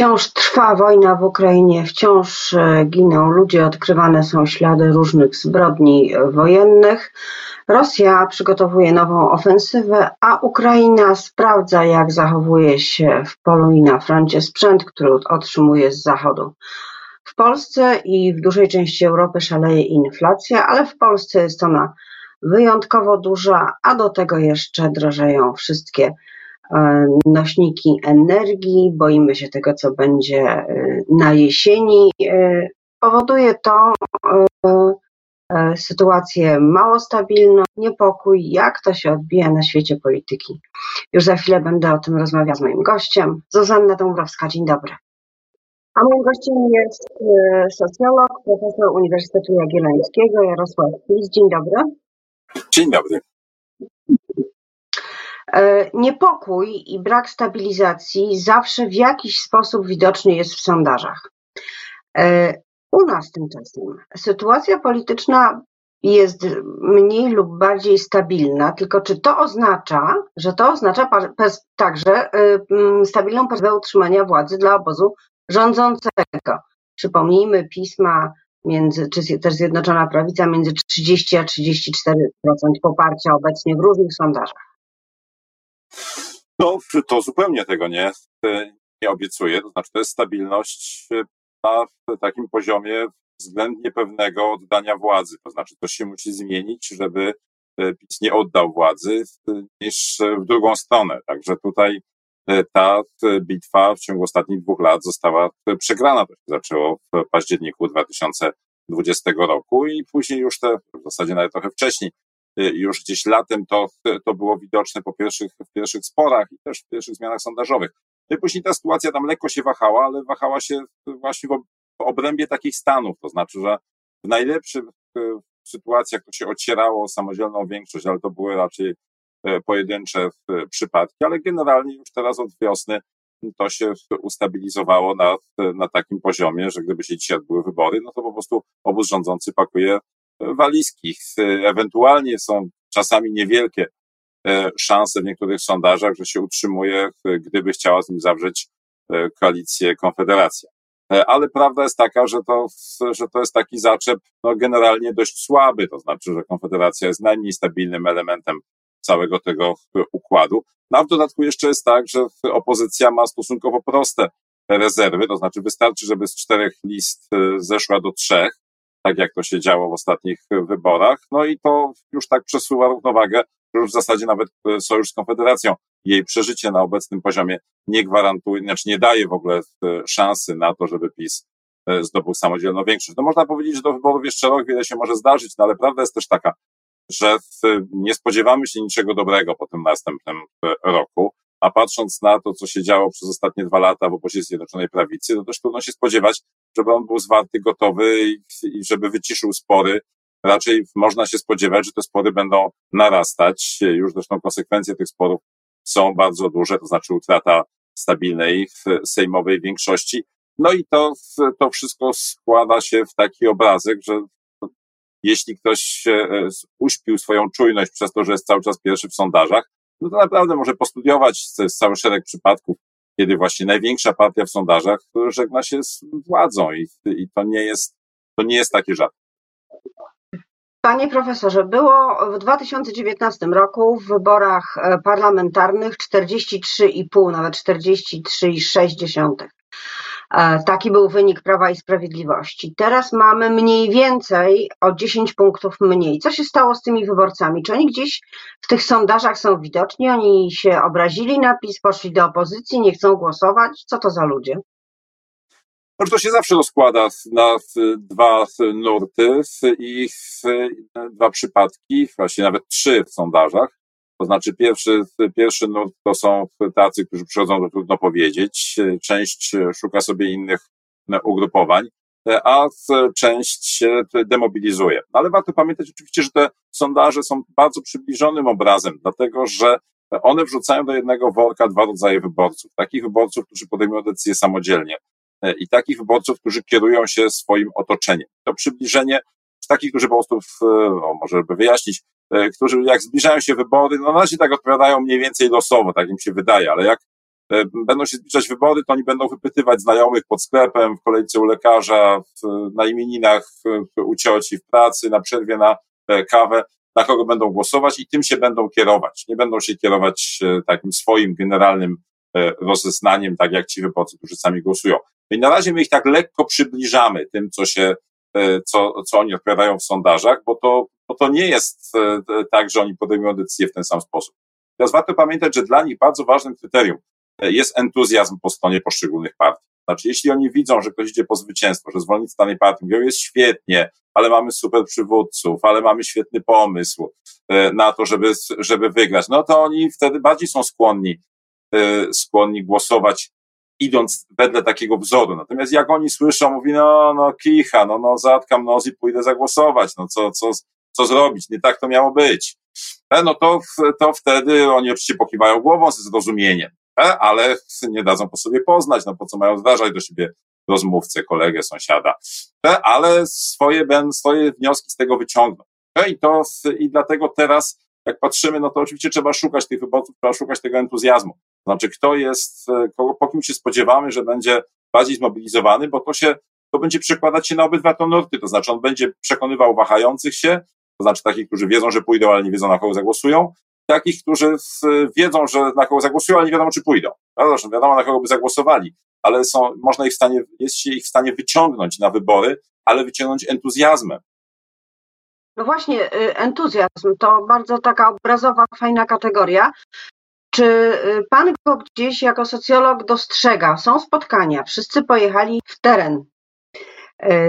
Wciąż trwa wojna w Ukrainie, wciąż e, giną ludzie, odkrywane są ślady różnych zbrodni e, wojennych. Rosja przygotowuje nową ofensywę, a Ukraina sprawdza, jak zachowuje się w polu i na froncie sprzęt, który otrzymuje z zachodu. W Polsce i w dużej części Europy szaleje inflacja, ale w Polsce jest ona wyjątkowo duża, a do tego jeszcze drożeją wszystkie nośniki energii, boimy się tego, co będzie e, na jesieni. E, powoduje to sytuację mało stabilną, niepokój, jak to się odbija na świecie polityki. Już za chwilę będę o tym rozmawiać z moim gościem. Zuzanna Dąbrowska, dzień dobry. A moim gościem jest socjolog, profesor Uniwersytetu Jagiellońskiego Jarosław Plis. Dzień dobry. Dzień dobry. E, niepokój i brak stabilizacji zawsze w jakiś sposób widoczny jest w sondażach. E, u nas tymczasem sytuacja polityczna jest mniej lub bardziej stabilna, tylko czy to oznacza, że to oznacza także e, stabilną perspektywę utrzymania władzy dla obozu rządzącego? Przypomnijmy, pisma między, czy też Zjednoczona Prawica między 30 a 34% poparcia obecnie w różnych sondażach. To zupełnie tego nie, nie obiecuje. To znaczy, to jest stabilność na takim poziomie względnie pewnego oddania władzy. To znaczy, to się musi zmienić, żeby PiS nie oddał władzy niż w drugą stronę. Także tutaj ta bitwa w ciągu ostatnich dwóch lat została przegrana. To się zaczęło w październiku 2020 roku i później już te, w zasadzie nawet trochę wcześniej, już gdzieś latem to, to było widoczne po pierwszych, w pierwszych sporach i też w pierwszych zmianach sondażowych. No i później ta sytuacja tam lekko się wahała, ale wahała się właśnie w obrębie takich stanów, to znaczy, że w najlepszych y, sytuacjach to się ocierało samodzielną większość, ale to były raczej y, pojedyncze przypadki, ale generalnie już teraz od wiosny to się ustabilizowało na, na takim poziomie, że gdyby się dzisiaj odbyły wybory, no to po prostu obóz rządzący pakuje walizki. Ewentualnie są czasami niewielkie e, szanse w niektórych sondażach, że się utrzymuje, gdyby chciała z nim zawrzeć e, koalicję Konfederacja. E, ale prawda jest taka, że to, że to jest taki zaczep no, generalnie dość słaby, to znaczy, że Konfederacja jest najmniej stabilnym elementem całego tego układu. No w dodatku jeszcze jest tak, że opozycja ma stosunkowo proste rezerwy, to znaczy wystarczy, żeby z czterech list zeszła do trzech, tak jak to się działo w ostatnich wyborach. No i to już tak przesuwa równowagę, że już w zasadzie nawet e, sojusz z Konfederacją, jej przeżycie na obecnym poziomie nie gwarantuje, znaczy nie daje w ogóle e, szansy na to, żeby PiS e, zdobył samodzielną większość. No można powiedzieć, że do wyborów jeszcze rok wiele się może zdarzyć, no ale prawda jest też taka, że nie spodziewamy się niczego dobrego po tym następnym roku. A patrząc na to, co się działo przez ostatnie dwa lata w obozie Zjednoczonej Prawicy, to też trudno się spodziewać, żeby on był zwarty, gotowy i, i żeby wyciszył spory. Raczej można się spodziewać, że te spory będą narastać. Już zresztą konsekwencje tych sporów są bardzo duże, to znaczy utrata stabilnej sejmowej większości. No i to, to wszystko składa się w taki obrazek, że jeśli ktoś e, uśpił swoją czujność przez to, że jest cały czas pierwszy w sondażach, no to naprawdę może postudiować cały szereg przypadków, kiedy właśnie największa partia w sondażach żegna się z władzą i, i to nie jest, to nie jest takie rzadkie. Panie profesorze, było w 2019 roku w wyborach e, parlamentarnych 43,5, nawet 43,6 E, taki był wynik Prawa i Sprawiedliwości. Teraz mamy mniej więcej o 10 punktów mniej. Co się stało z tymi wyborcami? Czy oni gdzieś w tych sondażach są widoczni? Oni się obrazili na PiS, poszli do opozycji, nie chcą głosować? Co to za ludzie? To się zawsze rozkłada na dwa nurty i dwa przypadki, właśnie nawet trzy w sondażach. To znaczy pierwszy, pierwszy nurt to są tacy, którzy przychodzą, to trudno powiedzieć. Część szuka sobie innych ugrupowań, a część się demobilizuje. Ale warto pamiętać oczywiście, że te sondaże są bardzo przybliżonym obrazem, dlatego że one wrzucają do jednego worka dwa rodzaje wyborców. Takich wyborców, którzy podejmują decyzje samodzielnie i takich wyborców, którzy kierują się swoim otoczeniem. To przybliżenie takich, którzy po prostu, no, może by wyjaśnić, którzy jak zbliżają się wybory, no na razie tak odpowiadają mniej więcej losowo, tak im się wydaje, ale jak będą się zbliżać wybory, to oni będą wypytywać znajomych pod sklepem, w kolejce u lekarza, w, na imieninach, u cioci, w pracy, na przerwie na kawę, na kogo będą głosować i tym się będą kierować. Nie będą się kierować takim swoim generalnym rozeznaniem, tak jak ci wyborcy, którzy sami głosują. No i na razie my ich tak lekko przybliżamy tym, co się, co, co oni odpowiadają w sondażach, bo to, bo to nie jest tak, że oni podejmują decyzje w ten sam sposób. Teraz warto pamiętać, że dla nich bardzo ważnym kryterium jest entuzjazm po stronie poszczególnych partii. Znaczy, jeśli oni widzą, że ktoś idzie po zwycięstwo, że zwolennicy danej partii mówią, jest świetnie, ale mamy super przywódców, ale mamy świetny pomysł e, na to, żeby, żeby wygrać, no to oni wtedy bardziej są skłonni, e, skłonni głosować idąc wedle takiego wzoru. Natomiast jak oni słyszą, mówi, no, no, kicha, no, no, zatkam nos i pójdę zagłosować, no, co, co, co zrobić? Nie tak to miało być. E, no to, to wtedy oni oczywiście pokiwają głową ze zrozumieniem, e, ale nie dadzą po sobie poznać, no po co mają zdarzać do siebie rozmówcę, kolegę, sąsiada, e, ale swoje, swoje wnioski z tego wyciągną. I to, i dlatego teraz, jak patrzymy, no to oczywiście trzeba szukać tych wyborców, trzeba szukać tego entuzjazmu. Znaczy, kto jest, kogo, po kim się spodziewamy, że będzie bardziej zmobilizowany, bo to się, to będzie przekładać się na obydwa te nurty, to znaczy on będzie przekonywał wahających się, to znaczy takich, którzy wiedzą, że pójdą, ale nie wiedzą, na kogo zagłosują, takich, którzy wiedzą, że na kogo zagłosują, ale nie wiadomo, czy pójdą. Zresztą wiadomo, na kogo by zagłosowali, ale są, można ich w stanie, jest się ich w stanie wyciągnąć na wybory, ale wyciągnąć entuzjazmem. No właśnie, y, entuzjazm to bardzo taka obrazowa, fajna kategoria. Czy y, pan go gdzieś jako socjolog dostrzega? Są spotkania, wszyscy pojechali w teren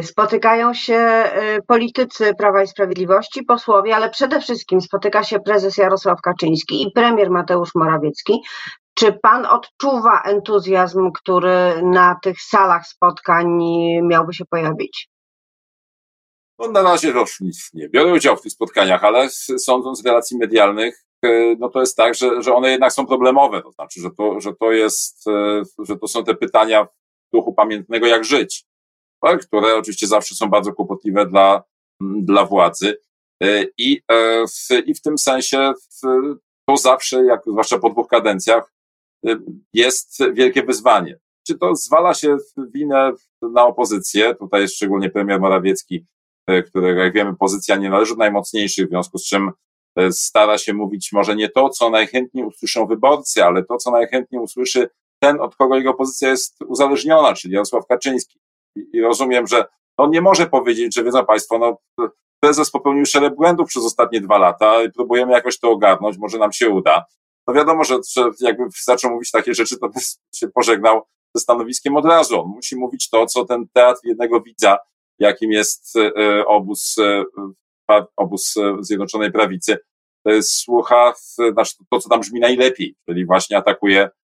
spotykają się e, politycy Prawa i Sprawiedliwości, posłowie, ale przede wszystkim spotyka się prezes Jarosław Kaczyński i premier Mateusz Morawiecki. Czy pan odczuwa entuzjazm, który na tych salach spotkań miałby się pojawić? No na razie już nic nie biorę udziału w tych spotkaniach, ale sądząc z relacji medialnych, e, no to jest tak, że, że one jednak są problemowe. To znaczy, że to, że to jest, że to są te pytania w duchu pamiętnego, jak żyć które oczywiście zawsze są bardzo kłopotliwe dla, dla władzy. E, I e, w, I w tym sensie to zawsze, jak zwłaszcza po dwóch kadencjach, e, jest wielkie wyzwanie. Czy to zwala się winę na opozycję? Tutaj jest szczególnie premier Morawiecki, którego, jak wiemy, pozycja nie należy do najmocniejszych, w związku z czym stara się mówić może nie to, co najchętniej usłyszą wyborcy, ale to, co najchętniej usłyszy ten, od kogo jego pozycja jest uzależniona, czyli Jarosław Kaczyński i rozumiem, że on nie może powiedzieć, że wiedzą Państwo, no, prezes popełnił szereg błędów przez ostatnie dwa lata i próbujemy jakoś to ogarnąć, może nam się uda. No wiadomo, że, że jakby zaczął mówić takie rzeczy, to by się pożegnał ze stanowiskiem od razu. On musi mówić to, co ten teatr jednego widza, jakim jest e, obóz, e, obóz Zjednoczonej Prawicy, słucha, znaczy to, co tam brzmi najlepiej, czyli właśnie atakuje E,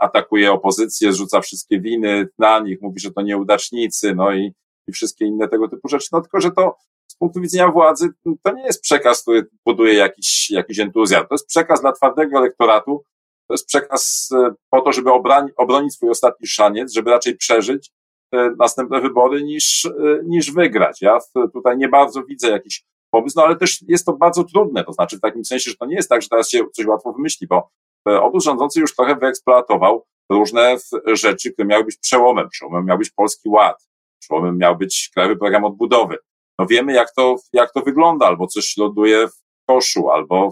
atakuje opozycję, zrzuca wszystkie winy na nich, mówi, że to nieudacznicy, no i, i wszystkie inne tego typu rzeczy. No tylko, że to z punktu widzenia władzy to nie jest przekaz, który buduje jakiś, jakiś entuzjazm. To jest przekaz dla twardego elektoratu, to jest przekaz e, po to, żeby obrani, obronić swój ostatni szaniec, żeby raczej przeżyć e, następne wybory niż, niż wygrać. Ja tutaj nie bardzo widzę jakiś pomysł, no ale też jest to bardzo trudne, to znaczy w takim sensie, że to nie jest tak, że teraz się coś łatwo wymyśli, bo obóz rządzący już trochę wyeksploatował różne rzeczy, które miały być przełomem. Przełomem miał być Polski Ład, przełomem miał być Krajowy Program Odbudowy. No wiemy, jak to, jak to wygląda, albo coś ląduje w koszu, albo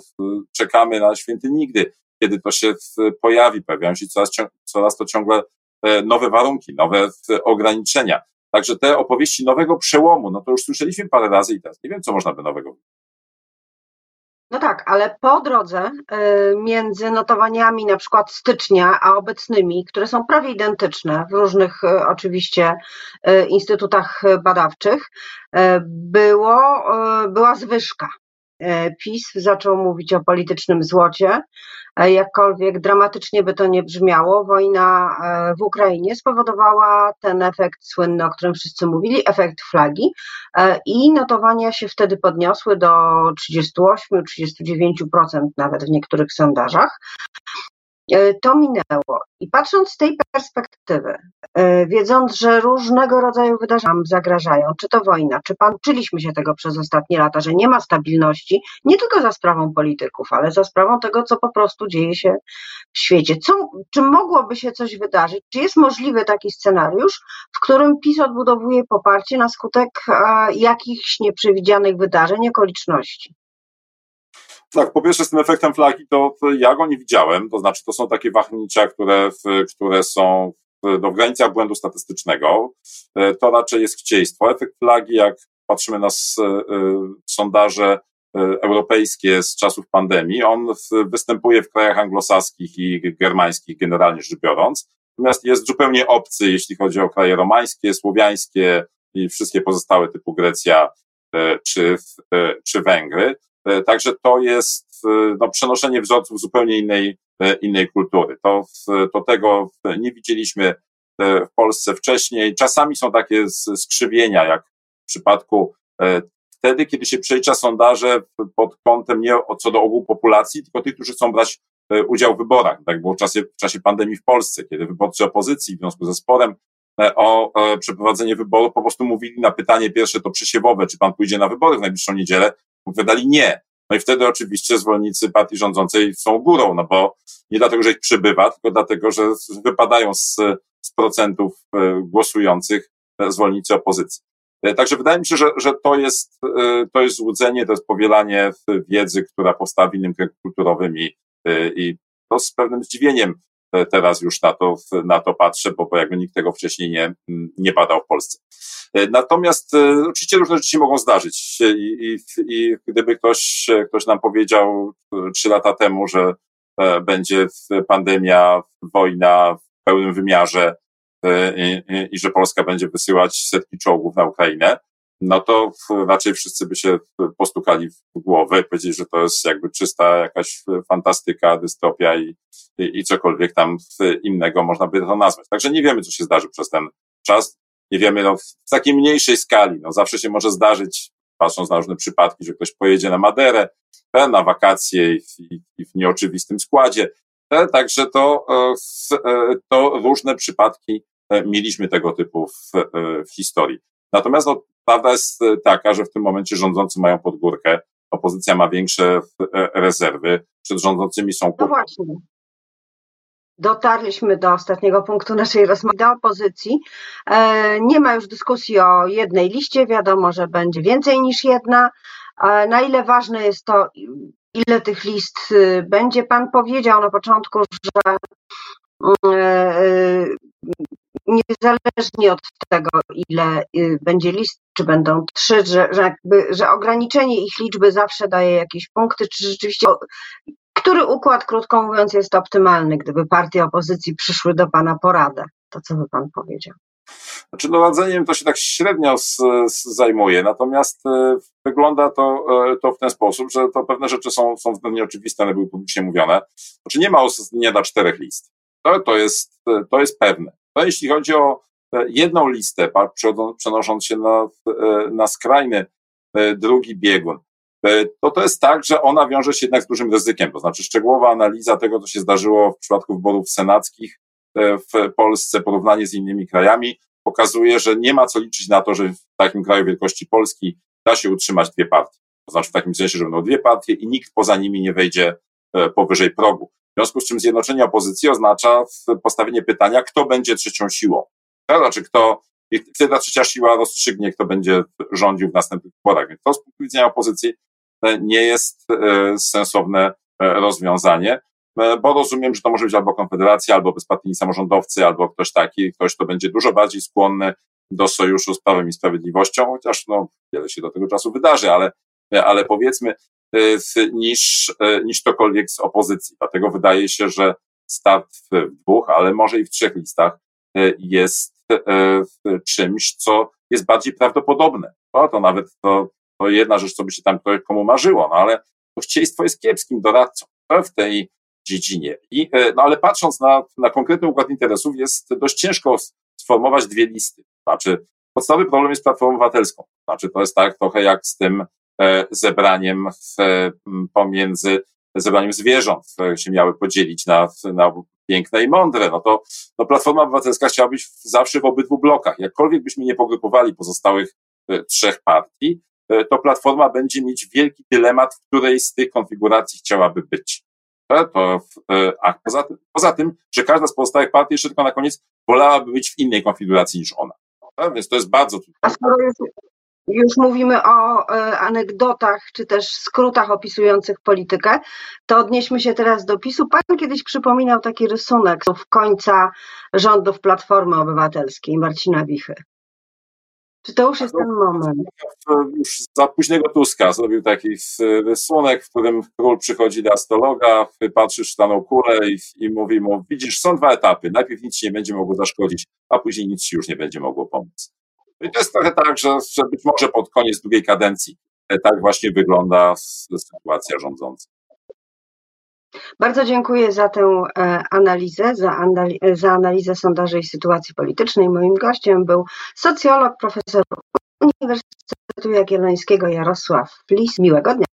czekamy na święty nigdy, kiedy to się pojawi, pojawiają się coraz, coraz to ciągle e, nowe warunki, nowe ograniczenia. Także te opowieści nowego przełomu, no to już słyszeliśmy parę razy i teraz nie wiem, co można by nowego no tak, ale po drodze y, między notowaniami na przykład stycznia, a obecnymi, które są prawie identyczne w różnych y, oczywiście y, instytutach badawczych, było, była zwyżka. PiS zaczął mówić o politycznym złocie, E, jakkolwiek dramatycznie by to nie brzmiało, wojna e, w Ukrainie spowodowała ten efekt słynny, o którym wszyscy mówili, efekt flagi e, i notowania się wtedy podniosły do 38-39% nawet w niektórych sondażach. E, to minęło. I patrząc z tej perspektywy, e, wiedząc, że różnego rodzaju wydarzenia nam zagrażają, czy to wojna, czy pan, uczyliśmy się tego przez ostatnie lata, że nie ma stabilności, nie tylko za sprawą polityków, ale za sprawą tego, co po prostu dzieje się w świecie. Co, czy mogłoby się coś wydarzyć? Czy jest możliwy taki scenariusz, w którym PiS odbudowuje poparcie na skutek jakichś nieprzewidzianych wydarzeń, okoliczności? Tak, po pierwsze z tym efektem flagi, to, ja go nie widziałem, to znaczy to są takie wahnięcia, które, które są no, w granicach błędu statystycznego. E, to raczej jest chcieństwo. Efekt flagi, jak patrzymy na y, sondaże y, europejskie z czasów pandemii, on występuje w krajach anglosaskich i germańskich generalnie rzecz biorąc, natomiast jest zupełnie obcy, jeśli chodzi o kraje romańskie, słowiańskie i wszystkie pozostałe typu Grecja czy, czy Węgry. E, także to jest e, no, przenoszenie wzorców zupełnie innej, e, innej kultury. To, to tego nie widzieliśmy w Polsce wcześniej. Czasami są takie skrzywienia, jak w przypadku wtedy, kiedy się przelicza sondaże pod kątem nie co do ogółu populacji, tylko tych, którzy chcą brać udział w wyborach. Tak było w czasie, w czasie pandemii w Polsce, kiedy wyborcy opozycji w związku ze sporem o przeprowadzenie wyborów po prostu mówili na pytanie pierwsze to przesiewowe, czy pan pójdzie na wybory w najbliższą niedzielę, Powiadali nie. No i wtedy oczywiście zwolennicy partii rządzącej są górą, no bo nie dlatego, że ich przybywa, tylko dlatego, że wypadają z, z procentów e, głosujących e, zwolennicy opozycji. E, także wydaje mi się, że, że to, jest, to jest złudzenie, to jest powielanie wiedzy, która powstała w innym kręgu kulturowym i, i to z pewnym zdziwieniem teraz już na to, na to patrzę, bo, bo jakby nikt tego wcześniej nie, nie badał w Polsce. E, natomiast e, oczywiście różne rzeczy się mogą zdarzyć i, i, i gdyby ktoś, ktoś nam powiedział e, trzy lata temu, że będzie pandemia, wojna w pełnym wymiarze i, i, że Polska będzie wysyłać setki czołgów na Ukrainę, no to raczej wszyscy by się postukali w głowę i powiedzieli, że to jest jakby czysta jakaś fantastyka, dystopia i, i, i cokolwiek tam innego można by to nazwać. Także nie wiemy, co się zdarzy przez ten czas nie wiemy, no, w takiej mniejszej skali, no, zawsze się może zdarzyć, patrząc na różne przypadki, że ktoś pojedzie na Maderę, e, na wakacje i w, i w nieoczywistym składzie. E, także to, e, to różne przypadki mieliśmy tego typu w, w historii. Natomiast no, prawda jest taka, że w tym momencie rządzący mają podgórkę, opozycja ma większe rezerwy, przed rządzącymi są No właśnie dotarliśmy do ostatniego punktu naszej rozmowy, do opozycji. E, nie ma już dyskusji o jednej liście, wiadomo, że będzie więcej niż jedna. E, na ile ważne jest to, ile tych list y, będzie? Pan powiedział na początku, że e, niezależnie od tego, ile y, będzie list, czy będą trzy, że, że, jakby, że ograniczenie ich liczby zawsze daje jakieś punkty, czy rzeczywiście który układ, krótko mówiąc, jest optymalny, gdyby partie opozycji przyszły do Pana poradę? To co by Pan powiedział? Znaczy, doradzeniem to się tak średnio z, z zajmuje, natomiast y, wygląda to, y, to w ten sposób, że to pewne rzeczy są, są względnie oczywiste, one były publicznie mówione. Znaczy, nie ma nie da czterech list. To, to, jest, to jest pewne. To jeśli chodzi o jedną listę, przenosząc się na, na skrajny drugi biegun, E, to to jest tak, że ona wiąże się jednak z dużym ryzykiem, to znaczy szczegółowa analiza tego, co się zdarzyło w przypadku wyborów senackich e, w Polsce, porównanie z innymi krajami, pokazuje, że nie ma co liczyć na to, że w takim kraju wielkości Polski da się utrzymać dwie partie. To znaczy w takim sensie, że będą dwie partie i nikt poza nimi nie wejdzie e, powyżej progu. W związku z czym zjednoczenie opozycji oznacza postawienie pytania, kto będzie trzecią siłą. To znaczy, kto, i wtedy ta trzecia siła rozstrzygnie, kto będzie rządził w następnych wyborach. Więc to z punktu widzenia opozycji nie jest e, sensowne e, rozwiązanie, e, bo rozumiem, że to może być albo Konfederacja, albo bezpartyjni samorządowcy, albo ktoś taki, ktoś, kto będzie dużo bardziej skłonny do sojuszu z Prawem i Sprawiedliwością, chociaż no, wiele się do tego czasu wydarzy, ale, ale powiedzmy, niż, niż ktokolwiek z opozycji. Dlatego wydaje się, że start w dwóch, ale może i w trzech listach jest czymś, co jest bardziej prawdopodobne. To, to nawet to to jedna rzecz, co by się tam komu marzyło, no ale to chcieństwo jest kiepskim doradcą w tej dziedzinie. I, no ale patrząc na, na konkretny układ interesów, jest dość ciężko sformować dwie listy. Znaczy, podstawowy problem jest Platformą Obywatelską. Znaczy, to jest tak trochę jak z tym zebraniem w, pomiędzy zebraniem zwierząt, się miały podzielić na, na piękne i mądre. No to no Platforma Obywatelska chciała być zawsze w obydwu blokach. Jakkolwiek byśmy nie pogrupowali pozostałych e, trzech partii, e, to Platforma będzie mieć wielki dylemat, w której z tych konfiguracji chciałaby być. To, e, a poza tym, poza tym, że każda z pozostałych partii jeszcze tylko na koniec wolałaby być w innej konfiguracji niż ona. Więc to jest bardzo. A skoro już mówimy o e, anegdotach czy też skrótach opisujących politykę, to odnieśmy się teraz do PiSu. Pan kiedyś przypominał taki rysunek w końca rządów Platformy Obywatelskiej Marcina Wichy. Czy to już jest ten moment? Już za późnego Tuska zrobił taki rysunek, w którym król przychodzi do astrologa, patrzy szklaną kulę i, i mówi mu, widzisz, są dwa etapy. Najpierw nic nie będzie mogło zaszkodzić, a później nic ci już nie będzie mogło pomóc. I to jest trochę tak, że, że być może pod koniec drugiej kadencji e, tak właśnie wygląda sytuacja rządząca. Bardzo dziękuję za tę e, analizę, za, za analizę sondaży i sytuacji politycznej. Moim gościem był socjolog, profesor Uniwersytetu Jagiellońskiego Jarosław Plis. Miłego dnia.